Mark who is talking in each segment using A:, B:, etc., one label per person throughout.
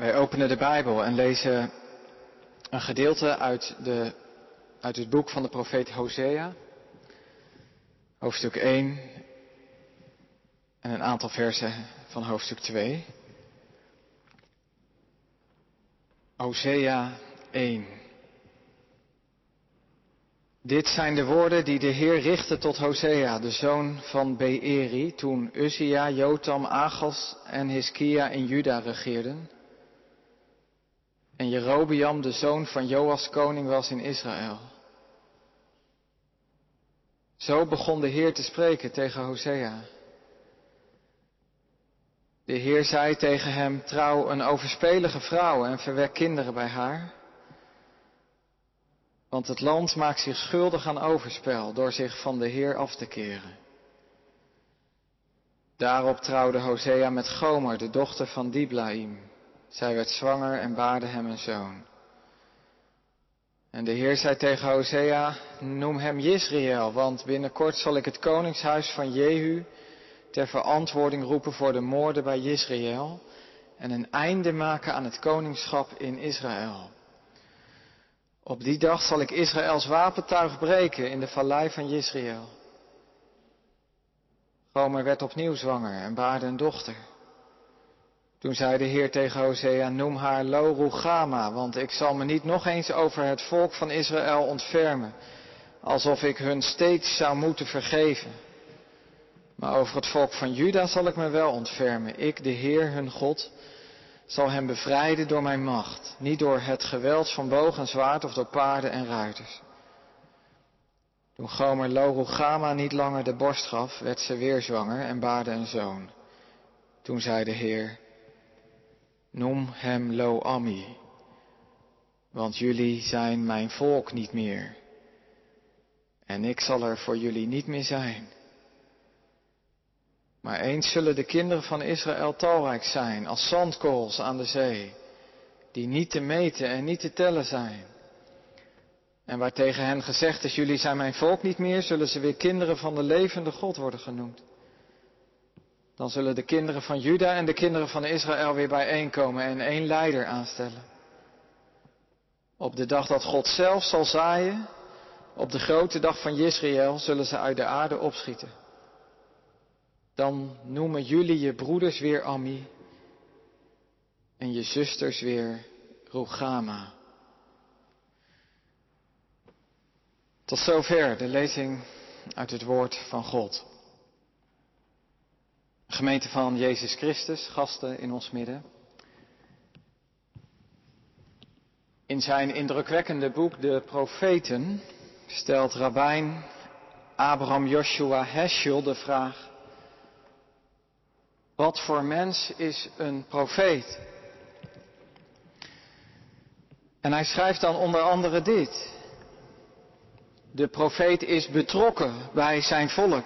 A: Wij openen de Bijbel en lezen een gedeelte uit, de, uit het boek van de profeet Hosea, hoofdstuk 1 en een aantal versen van hoofdstuk 2. Hosea 1. Dit zijn de woorden die de Heer richtte tot Hosea, de zoon van Beeri, toen Uzia, Jotam, Achas en Hiskia in Juda regeerden. En Jerobiam, de zoon van Joas, koning was in Israël. Zo begon de Heer te spreken tegen Hosea. De Heer zei tegen hem, trouw een overspelige vrouw en verwek kinderen bij haar. Want het land maakt zich schuldig aan overspel door zich van de Heer af te keren. Daarop trouwde Hosea met Gomer, de dochter van Diblaim. Zij werd zwanger en baarde hem een zoon. En de Heer zei tegen Hosea, noem hem Jezreel, want binnenkort zal ik het koningshuis van Jehu ter verantwoording roepen voor de moorden bij Jezreel en een einde maken aan het koningschap in Israël. Op die dag zal ik Israëls wapentuig breken in de vallei van Jezreel. Gomer werd opnieuw zwanger en baarde een dochter. Toen zei de Heer tegen Hosea, noem haar Lo want ik zal me niet nog eens over het volk van Israël ontfermen, alsof ik hun steeds zou moeten vergeven. Maar over het volk van Juda zal ik me wel ontfermen. Ik, de Heer, hun God, zal hem bevrijden door mijn macht, niet door het geweld van boog en zwaard of door paarden en ruiters. Toen Gomer Lo niet langer de borst gaf, werd ze weer zwanger en baarde een zoon. Toen zei de Heer, noem hem Lo-Ami, want jullie zijn mijn volk niet meer. En ik zal er voor jullie niet meer zijn. Maar eens zullen de kinderen van Israël talrijk zijn, als zandkorrels aan de zee, die niet te meten en niet te tellen zijn. En waar tegen hen gezegd is, jullie zijn mijn volk niet meer, zullen ze weer kinderen van de levende God worden genoemd. Dan zullen de kinderen van Juda en de kinderen van Israël weer bijeenkomen en één leider aanstellen. Op de dag dat God zelf zal zaaien, op de grote dag van Israël, zullen ze uit de aarde opschieten dan noemen jullie je broeders weer Ami en je zusters weer Rogama. Tot zover de lezing uit het woord van God. Gemeente van Jezus Christus, gasten in ons midden. In zijn indrukwekkende boek De Profeten stelt rabbijn Abraham Joshua Heschel de vraag: wat voor mens is een profeet? En hij schrijft dan onder andere dit. De profeet is betrokken bij zijn volk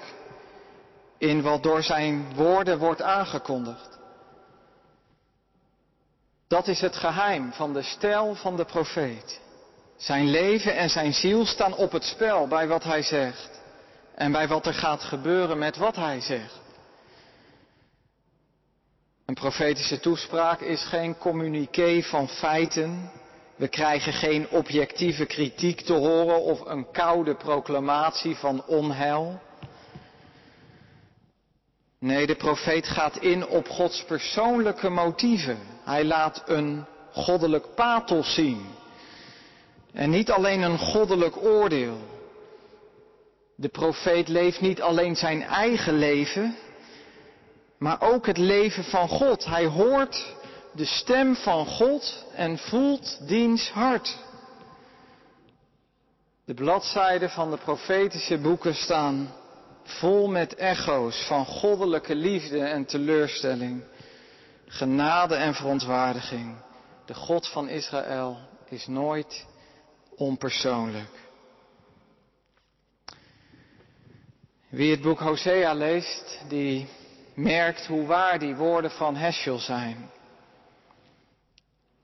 A: in wat door zijn woorden wordt aangekondigd. Dat is het geheim van de stijl van de profeet. Zijn leven en zijn ziel staan op het spel bij wat hij zegt en bij wat er gaat gebeuren met wat hij zegt. Een profetische toespraak is geen communiqué van feiten. We krijgen geen objectieve kritiek te horen of een koude proclamatie van onheil. Nee, de profeet gaat in op Gods persoonlijke motieven. Hij laat een goddelijk pathos zien. En niet alleen een goddelijk oordeel. De profeet leeft niet alleen zijn eigen leven, maar ook het leven van God. Hij hoort de stem van God en voelt diens hart. De bladzijden van de profetische boeken staan vol met echo's van goddelijke liefde en teleurstelling, genade en verontwaardiging. De God van Israël is nooit onpersoonlijk. Wie het boek Hosea leest, die merkt hoe waar die woorden van Heschel zijn.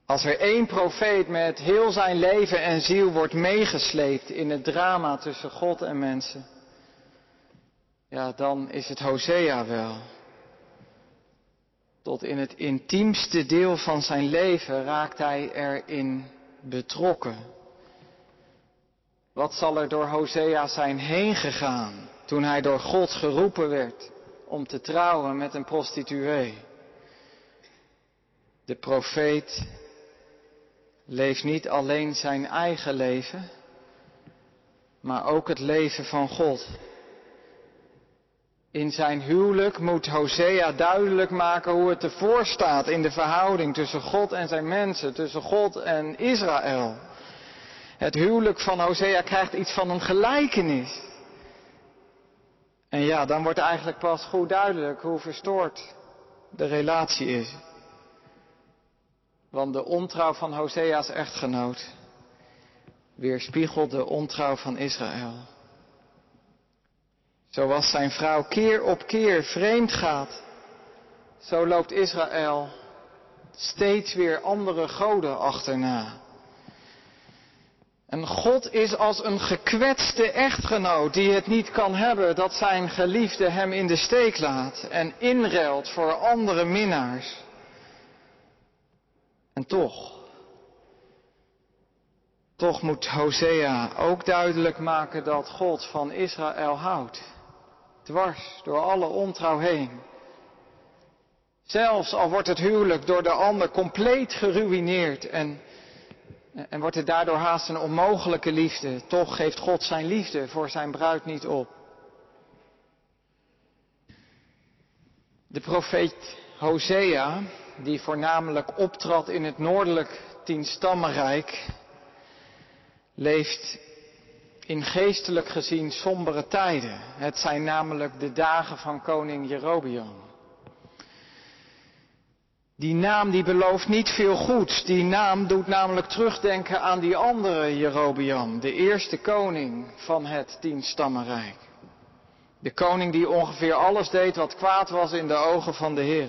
A: Als er één profeet met heel zijn leven en ziel wordt meegesleept in het drama tussen God en mensen, ja, dan is het Hosea wel. Tot in het intiemste deel van zijn leven raakt hij erin betrokken. Wat zal er door Hosea zijn heen gegaan toen hij door God geroepen werd om te trouwen met een prostituee? De profeet leeft niet alleen zijn eigen leven, maar ook het leven van God. In zijn huwelijk moet Hosea duidelijk maken hoe het ervoor staat in de verhouding tussen God en zijn mensen, tussen God en Israël. Het huwelijk van Hosea krijgt iets van een gelijkenis. En ja, dan wordt eigenlijk pas goed duidelijk hoe verstoord de relatie is. Want de ontrouw van Hosea's echtgenoot weerspiegelt de ontrouw van Israël. Zoals zijn vrouw keer op keer vreemd gaat, zo loopt Israël steeds weer andere goden achterna. En God is als een gekwetste echtgenoot die het niet kan hebben dat zijn geliefde hem in de steek laat en inruilt voor andere minnaars. En toch, toch moet Hosea ook duidelijk maken dat God van Israël houdt. Dwars door alle ontrouw heen. Zelfs al wordt het huwelijk door de ander compleet geruineerd en, en wordt het daardoor haast een onmogelijke liefde, toch geeft God zijn liefde voor zijn bruid niet op. De profeet Hosea, die voornamelijk optrad in het noordelijk tienstammenrijk, leeft in geestelijk gezien sombere tijden. Het zijn namelijk de dagen van koning Jerobeam. Die naam die belooft niet veel goeds. Die naam doet namelijk terugdenken aan die andere Jerobeam, de eerste koning van het tienstammenrijk. De koning die ongeveer alles deed wat kwaad was in de ogen van de Heer.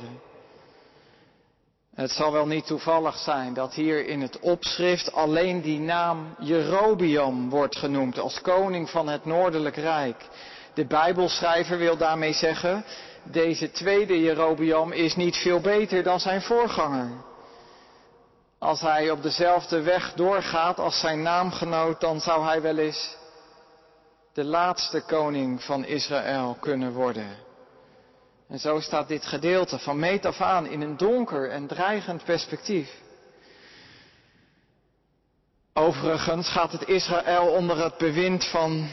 A: Het zal wel niet toevallig zijn dat hier in het opschrift alleen die naam Jerobiam wordt genoemd als koning van het Noordelijk Rijk. De Bijbelschrijver wil daarmee zeggen, deze tweede Jerobiam is niet veel beter dan zijn voorganger. Als hij op dezelfde weg doorgaat als zijn naamgenoot, dan zou hij wel eens de laatste koning van Israël kunnen worden. En zo staat dit gedeelte van meet af aan in een donker en dreigend perspectief. Overigens gaat het Israël onder het bewind van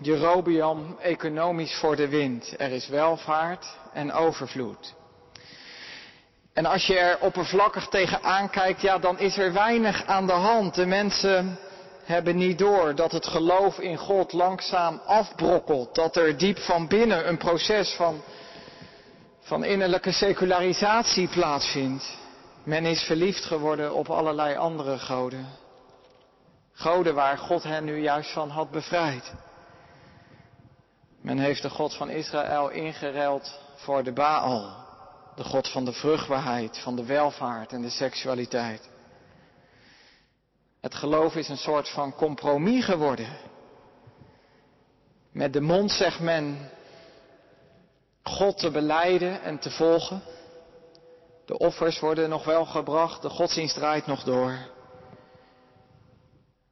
A: Jerobiam economisch voor de wind. Er is welvaart en overvloed. En als je er oppervlakkig tegen aankijkt, ja, dan is er weinig aan de hand. De mensen hebben niet door dat het geloof in God langzaam afbrokkelt. Dat er diep van binnen een proces van van innerlijke secularisatie plaatsvindt. Men is verliefd geworden op allerlei andere goden. Goden waar God hen nu juist van had bevrijd. Men heeft de God van Israël ingeruild voor de Baal. De God van de vruchtbaarheid, van de welvaart en de seksualiteit. Het geloof is een soort van compromis geworden. Met de mond zegt men, God te beleiden en te volgen. De offers worden nog wel gebracht, de godsdienst draait nog door.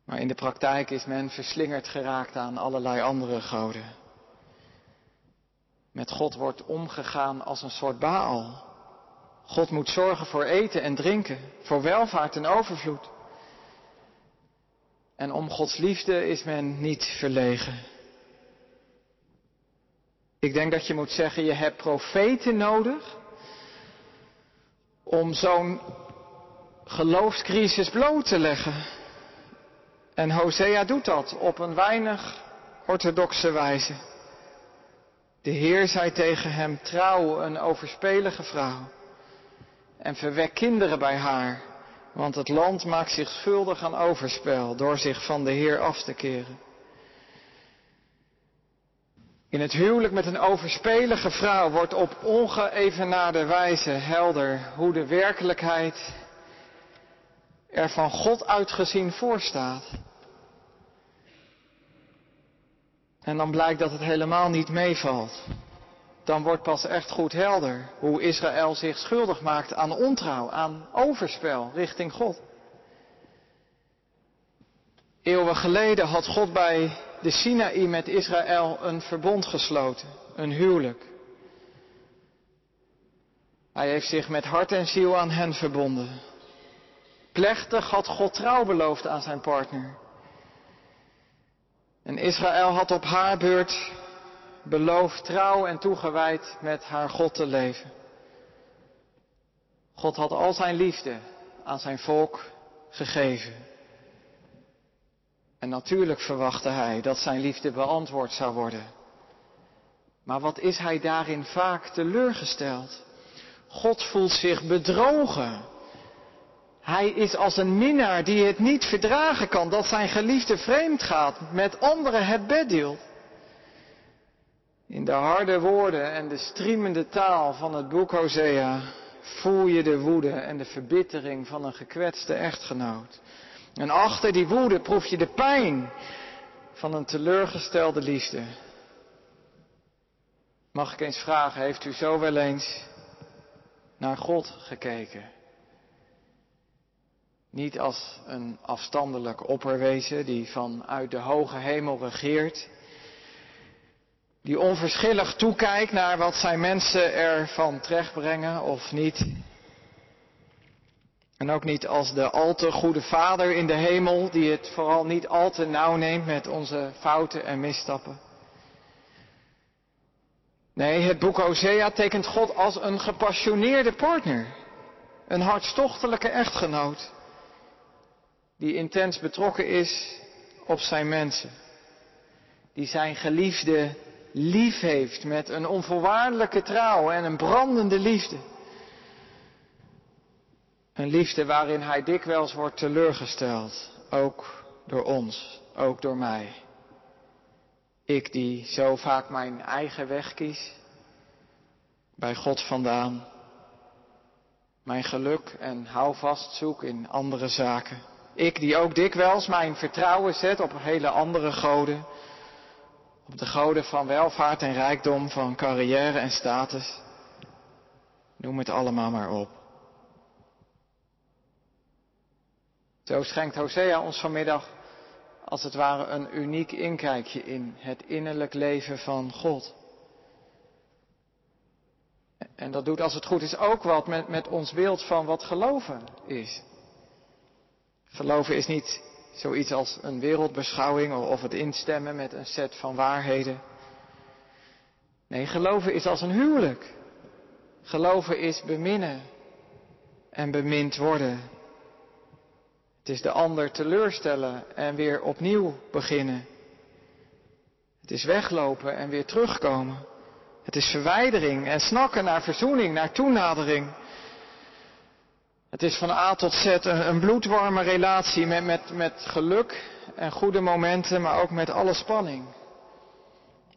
A: Maar in de praktijk is men verslingerd geraakt aan allerlei andere goden. Met God wordt omgegaan als een soort baal. God moet zorgen voor eten en drinken, voor welvaart en overvloed. En om Gods liefde is men niet verlegen. Ik denk dat je moet zeggen, je hebt profeten nodig om zo'n geloofscrisis bloot te leggen. En Hosea doet dat op een weinig orthodoxe wijze. De Heer zei tegen hem, trouw een overspelige vrouw en verwek kinderen bij haar, want het land maakt zich schuldig aan overspel door zich van de Heer af te keren. In het huwelijk met een overspelige vrouw wordt op ongeëvenaarde wijze helder hoe de werkelijkheid er van God uitgezien voorstaat. En dan blijkt dat het helemaal niet meevalt. dan wordt pas echt goed helder hoe Israël zich schuldig maakt aan ontrouw, aan overspel richting God. Eeuwen geleden had God bij de Sinaï met Israël een verbond gesloten, een huwelijk. Hij heeft zich met hart en ziel aan hen verbonden. Plechtig had God trouw beloofd aan zijn partner. En Israël had op haar beurt beloofd trouw en toegewijd met haar God te leven. God had al zijn liefde aan zijn volk gegeven. En natuurlijk verwachtte hij dat zijn liefde beantwoord zou worden. Maar wat is hij daarin vaak teleurgesteld? God voelt zich bedrogen. Hij is als een minnaar die het niet verdragen kan dat zijn geliefde vreemd gaat, met anderen het bed deelt. In de harde woorden en de striemende taal van het boek Hosea voel je de woede en de verbittering van een gekwetste echtgenoot. En achter die woede proef je de pijn van een teleurgestelde liefde. Mag ik eens vragen, heeft u zo wel eens naar God gekeken? Niet als een afstandelijk opperwezen die vanuit de hoge hemel regeert, die onverschillig toekijkt naar wat zijn mensen ervan terechtbrengen of niet. En ook niet als de al te goede Vader in de hemel, die het vooral niet al te nauw neemt met onze fouten en misstappen. Nee, het boek Hosea tekent God als een gepassioneerde partner, een hartstochtelijke echtgenoot, die intens betrokken is op zijn mensen, die zijn geliefde lief heeft met een onvoorwaardelijke trouw en een brandende liefde. Een liefde waarin hij dikwijls wordt teleurgesteld, ook door ons, ook door mij. Ik die zo vaak mijn eigen weg kies, bij God vandaan, mijn geluk en houvast zoek in andere zaken. Ik die ook dikwijls mijn vertrouwen zet op hele andere goden, op de goden van welvaart en rijkdom, van carrière en status. Noem het allemaal maar op. Zo schenkt Hosea ons vanmiddag als het ware een uniek inkijkje in het innerlijk leven van God. En dat doet als het goed is ook wat met, met ons beeld van wat geloven is. Geloven is niet zoiets als een wereldbeschouwing of het instemmen met een set van waarheden. Nee, geloven is als een huwelijk. Geloven is beminnen en bemind worden. Het is de ander teleurstellen en weer opnieuw beginnen. Het is weglopen en weer terugkomen. Het is verwijdering en snakken naar verzoening, naar toenadering. Het is van A tot Z een, bloedwarme relatie met, met, met geluk en goede momenten, maar ook met alle spanning.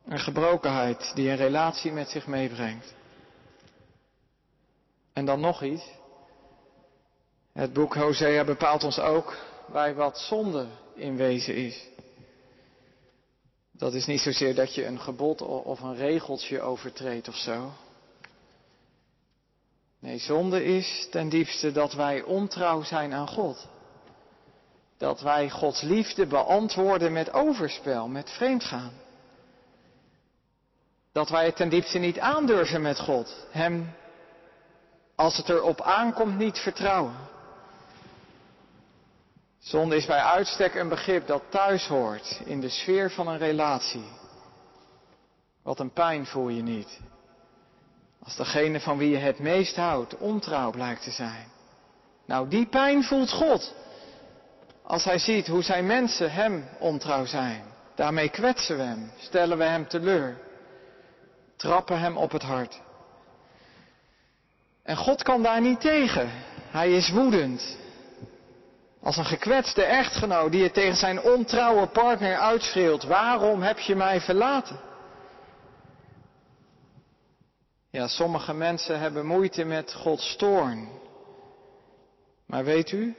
A: Een gebrokenheid die een relatie met zich meebrengt. En dan nog iets. Het boek Hosea bepaalt ons ook bij wat zonde in wezen is. Dat is niet zozeer dat je een gebod of een regeltje overtreedt of zo. Nee, zonde is ten diepste dat wij ontrouw zijn aan God. Dat wij Gods liefde beantwoorden met overspel, met vreemdgaan. Dat wij het ten diepste niet aandurven met God. Hem, als het erop aankomt, niet vertrouwen. Zonde is bij uitstek een begrip dat thuis hoort in de sfeer van een relatie. Wat een pijn voel je niet. Als degene van wie je het meest houdt ontrouw blijkt te zijn. Nou, die pijn voelt God. Als hij ziet hoe zijn mensen hem ontrouw zijn. Daarmee kwetsen we hem, stellen we hem teleur, trappen hem op het hart. En God kan daar niet tegen. Hij is woedend. Als een gekwetste echtgenoot die het tegen zijn ontrouwe partner uitschreeuwt, waarom heb je mij verlaten? Ja, sommige mensen hebben moeite met Gods toorn. Maar weet u,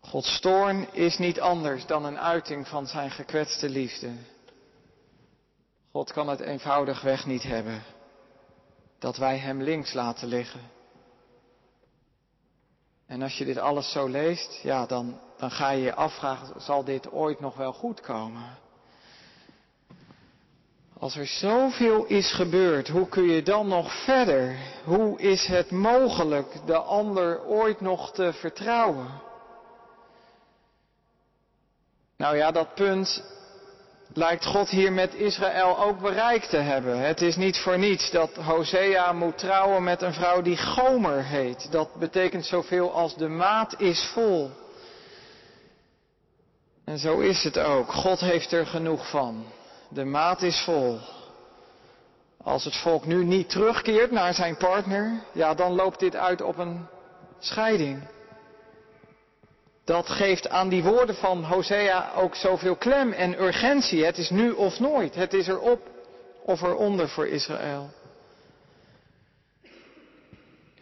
A: Gods toorn is niet anders dan een uiting van zijn gekwetste liefde. God kan het eenvoudigweg niet hebben dat wij Hem links laten liggen. En als je dit alles zo leest, ja, dan, dan ga je je afvragen, zal dit ooit nog wel goed komen? Als er zoveel is gebeurd, hoe kun je dan nog verder? Hoe is het mogelijk de ander ooit nog te vertrouwen? Nou ja, dat punt lijkt God hier met Israël ook bereikt te hebben. Het is niet voor niets dat Hosea moet trouwen met een vrouw die Gomer heet. Dat betekent zoveel als de maat is vol. En zo is het ook. God heeft er genoeg van. De maat is vol. Als het volk nu niet terugkeert naar zijn partner, ja, dan loopt dit uit op een scheiding. Dat geeft aan die woorden van Hosea ook zoveel klem en urgentie. Het is nu of nooit. Het is erop of eronder voor Israël.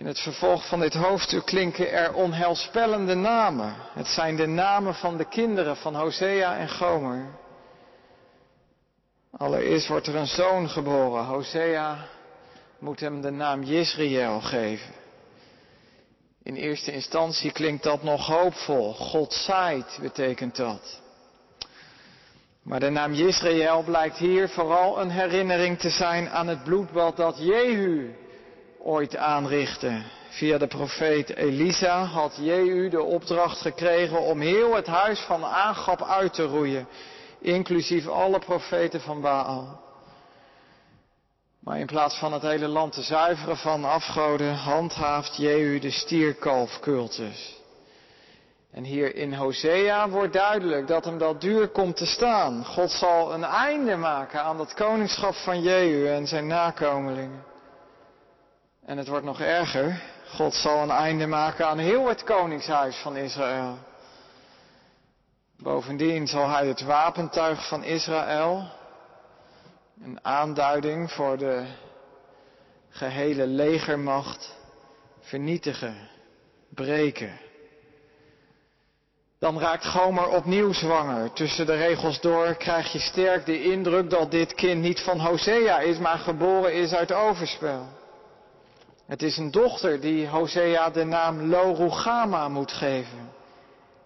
A: In het vervolg van dit hoofdstuk klinken er onheilspellende namen. Het zijn de namen van de kinderen van Hosea en Gomer. Allereerst wordt er een zoon geboren. Hosea moet hem de naam Jezreel geven. In eerste instantie klinkt dat nog hoopvol. God zaait betekent dat. Maar de naam Israël blijkt hier vooral een herinnering te zijn aan het bloedbad dat Jehu ooit aanrichtte. Via de profeet Elisa had Jehu de opdracht gekregen om heel het huis van Agab uit te roeien, inclusief alle profeten van Baal. Maar in plaats van het hele land te zuiveren van afgoden, handhaaft Jehu de stierkalfcultus. En hier in Hosea wordt duidelijk dat hem dat duur komt te staan. God zal een einde maken aan dat koningschap van Jehu en zijn nakomelingen. En het wordt nog erger. God zal een einde maken aan heel het koningshuis van Israël. Bovendien zal hij het wapentuig van Israël, een aanduiding voor de gehele legermacht vernietigen, breken. Dan raakt Gomer opnieuw zwanger. Tussen de regels door krijg je sterk de indruk dat dit kind niet van Hosea is, maar geboren is uit overspel. Het is een dochter die Hosea de naam Lo moet geven.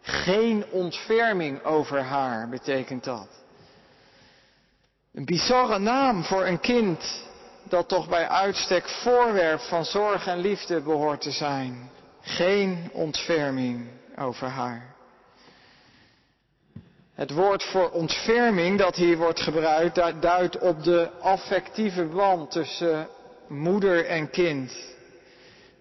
A: Geen ontferming over haar betekent dat. Een bizarre naam voor een kind dat toch bij uitstek voorwerp van zorg en liefde behoort te zijn. Geen ontferming over haar. Het woord voor ontferming dat hier wordt gebruikt duidt op de affectieve band tussen moeder en kind.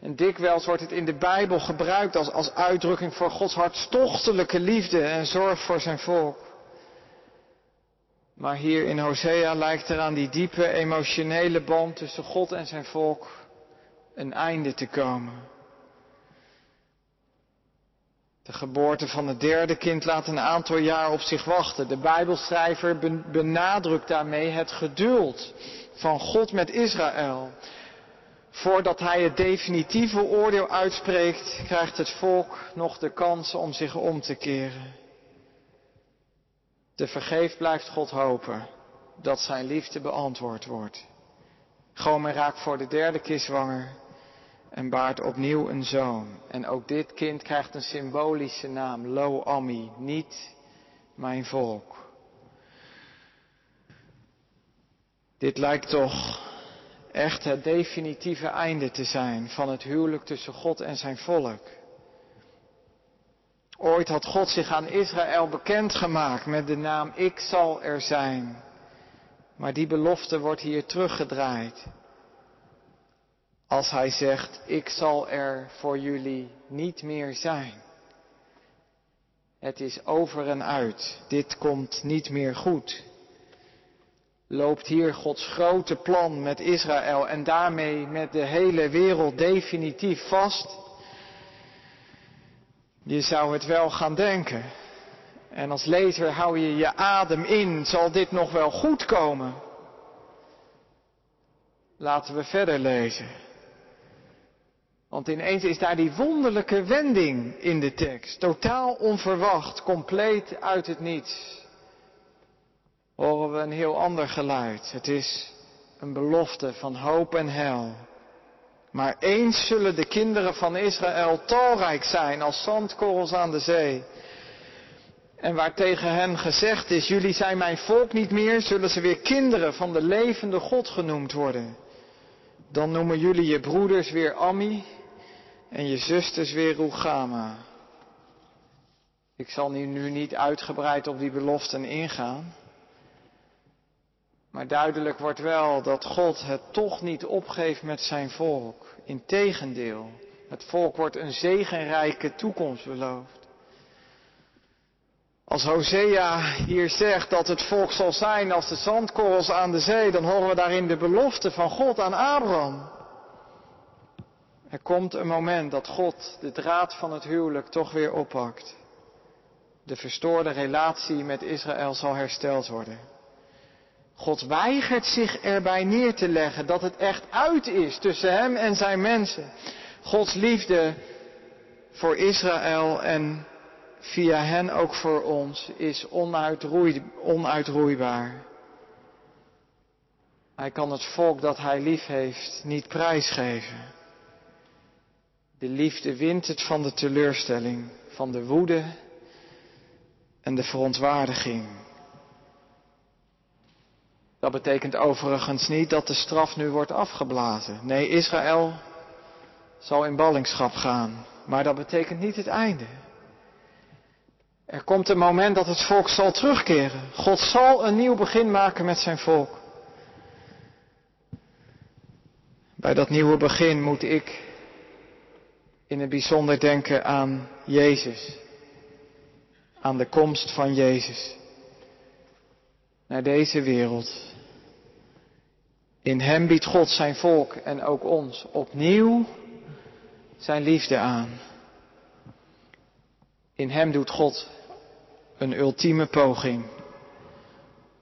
A: En dikwijls wordt het in de Bijbel gebruikt als, als uitdrukking voor Gods hartstochtelijke liefde en zorg voor zijn volk. Maar hier in Hosea lijkt er aan die diepe emotionele band tussen God en zijn volk een einde te komen. De geboorte van het derde kind laat een aantal jaar op zich wachten. De Bijbelschrijver benadrukt daarmee het geduld van God met Israël. Voordat hij het definitieve oordeel uitspreekt, krijgt het volk nog de kans om zich om te keren. Te vergeef blijft God hopen dat zijn liefde beantwoord wordt. Gomer raakt voor de derde keer zwanger en baart opnieuw een zoon. En ook dit kind krijgt een symbolische naam, Lo Ami, niet mijn volk. Dit lijkt toch echt het definitieve einde te zijn van het huwelijk tussen God en zijn volk. Ooit had God zich aan Israël bekendgemaakt met de naam Ik zal er zijn. Maar die belofte wordt hier teruggedraaid. Als hij zegt, ik zal er voor jullie niet meer zijn. Het is over en uit. Dit komt niet meer goed loopt hier Gods grote plan met Israël en daarmee met de hele wereld definitief vast. Je zou het wel gaan denken. En als lezer hou je je adem in. Zal dit nog wel goed komen? Laten we verder lezen. Want ineens is daar die wonderlijke wending in de tekst. Totaal onverwacht, compleet uit het niets. horen we een heel ander geluid. Het is een belofte van hoop en hel. Maar eens zullen de kinderen van Israël talrijk zijn als zandkorrels aan de zee. En waar tegen hen gezegd is, jullie zijn mijn volk niet meer, zullen ze weer kinderen van de levende God genoemd worden. Dan noemen jullie je broeders weer Ammi en je zusters weer Rugama. Ik zal nu niet uitgebreid op die beloften ingaan. Maar duidelijk wordt wel dat God het toch niet opgeeft met zijn volk. Integendeel, het volk wordt een zegenrijke toekomst beloofd. Als Hosea hier zegt dat het volk zal zijn als de zandkorrels aan de zee, dan horen we daarin de belofte van God aan Abraham. Er komt een moment dat God de draad van het huwelijk toch weer oppakt. De verstoorde relatie met Israël zal hersteld worden. God weigert zich erbij neer te leggen dat het echt uit is tussen hem en zijn mensen. Gods liefde voor Israël en via hen ook voor ons is onuitroeibaar. Hij kan het volk dat hij lief heeft niet prijsgeven. De liefde wint het van de teleurstelling, van de woede en de verontwaardiging. Dat betekent overigens niet dat de straf nu wordt afgeblazen. Nee, Israël zal in ballingschap gaan. Maar dat betekent niet het einde. Er komt een moment dat het volk zal terugkeren. God zal een nieuw begin maken met zijn volk. Bij dat nieuwe begin moet ik in het bijzonder denken aan Jezus. Aan de komst van Jezus naar deze wereld. In Hem biedt God zijn volk en ook ons opnieuw zijn liefde aan. In Hem doet God een ultieme poging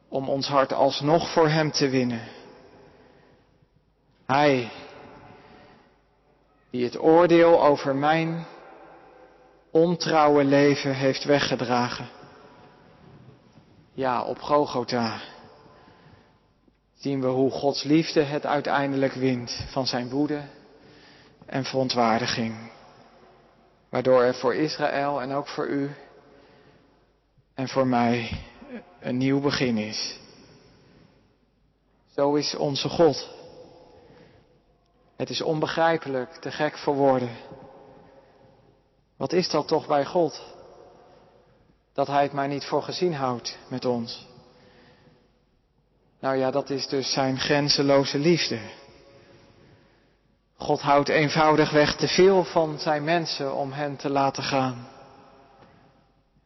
A: om ons hart alsnog voor Hem te winnen. Hij die het oordeel over mijn ontrouwe leven heeft weggedragen. Ja, op Golgotha zien we hoe Gods liefde het uiteindelijk wint van zijn woede en verontwaardiging. Waardoor er voor Israël en ook voor u en voor mij een nieuw begin is. Zo is onze God. Het is onbegrijpelijk, te gek voor woorden. Wat is dat toch bij God? Dat Hij het maar niet voor gezien houdt met ons. Nou ja, dat is dus Zijn grenzeloze liefde. God houdt eenvoudigweg te veel van Zijn mensen om hen te laten gaan.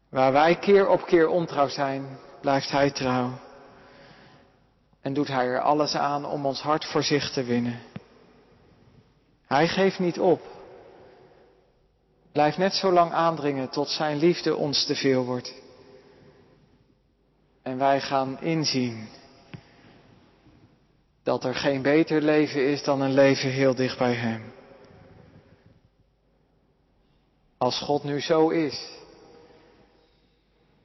A: Waar wij keer op keer ontrouw zijn, blijft Hij trouw. En doet Hij er alles aan om ons hart voor zich te winnen. Hij geeft niet op. Blijf net zo lang aandringen tot Zijn liefde ons te veel wordt. En wij gaan inzien dat er geen beter leven is dan een leven heel dicht bij Hem. Als God nu zo is,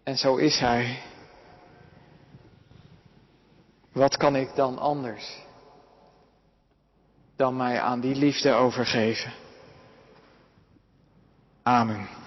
A: en zo is Hij, wat kan ik dan anders dan mij aan die liefde overgeven? Amen.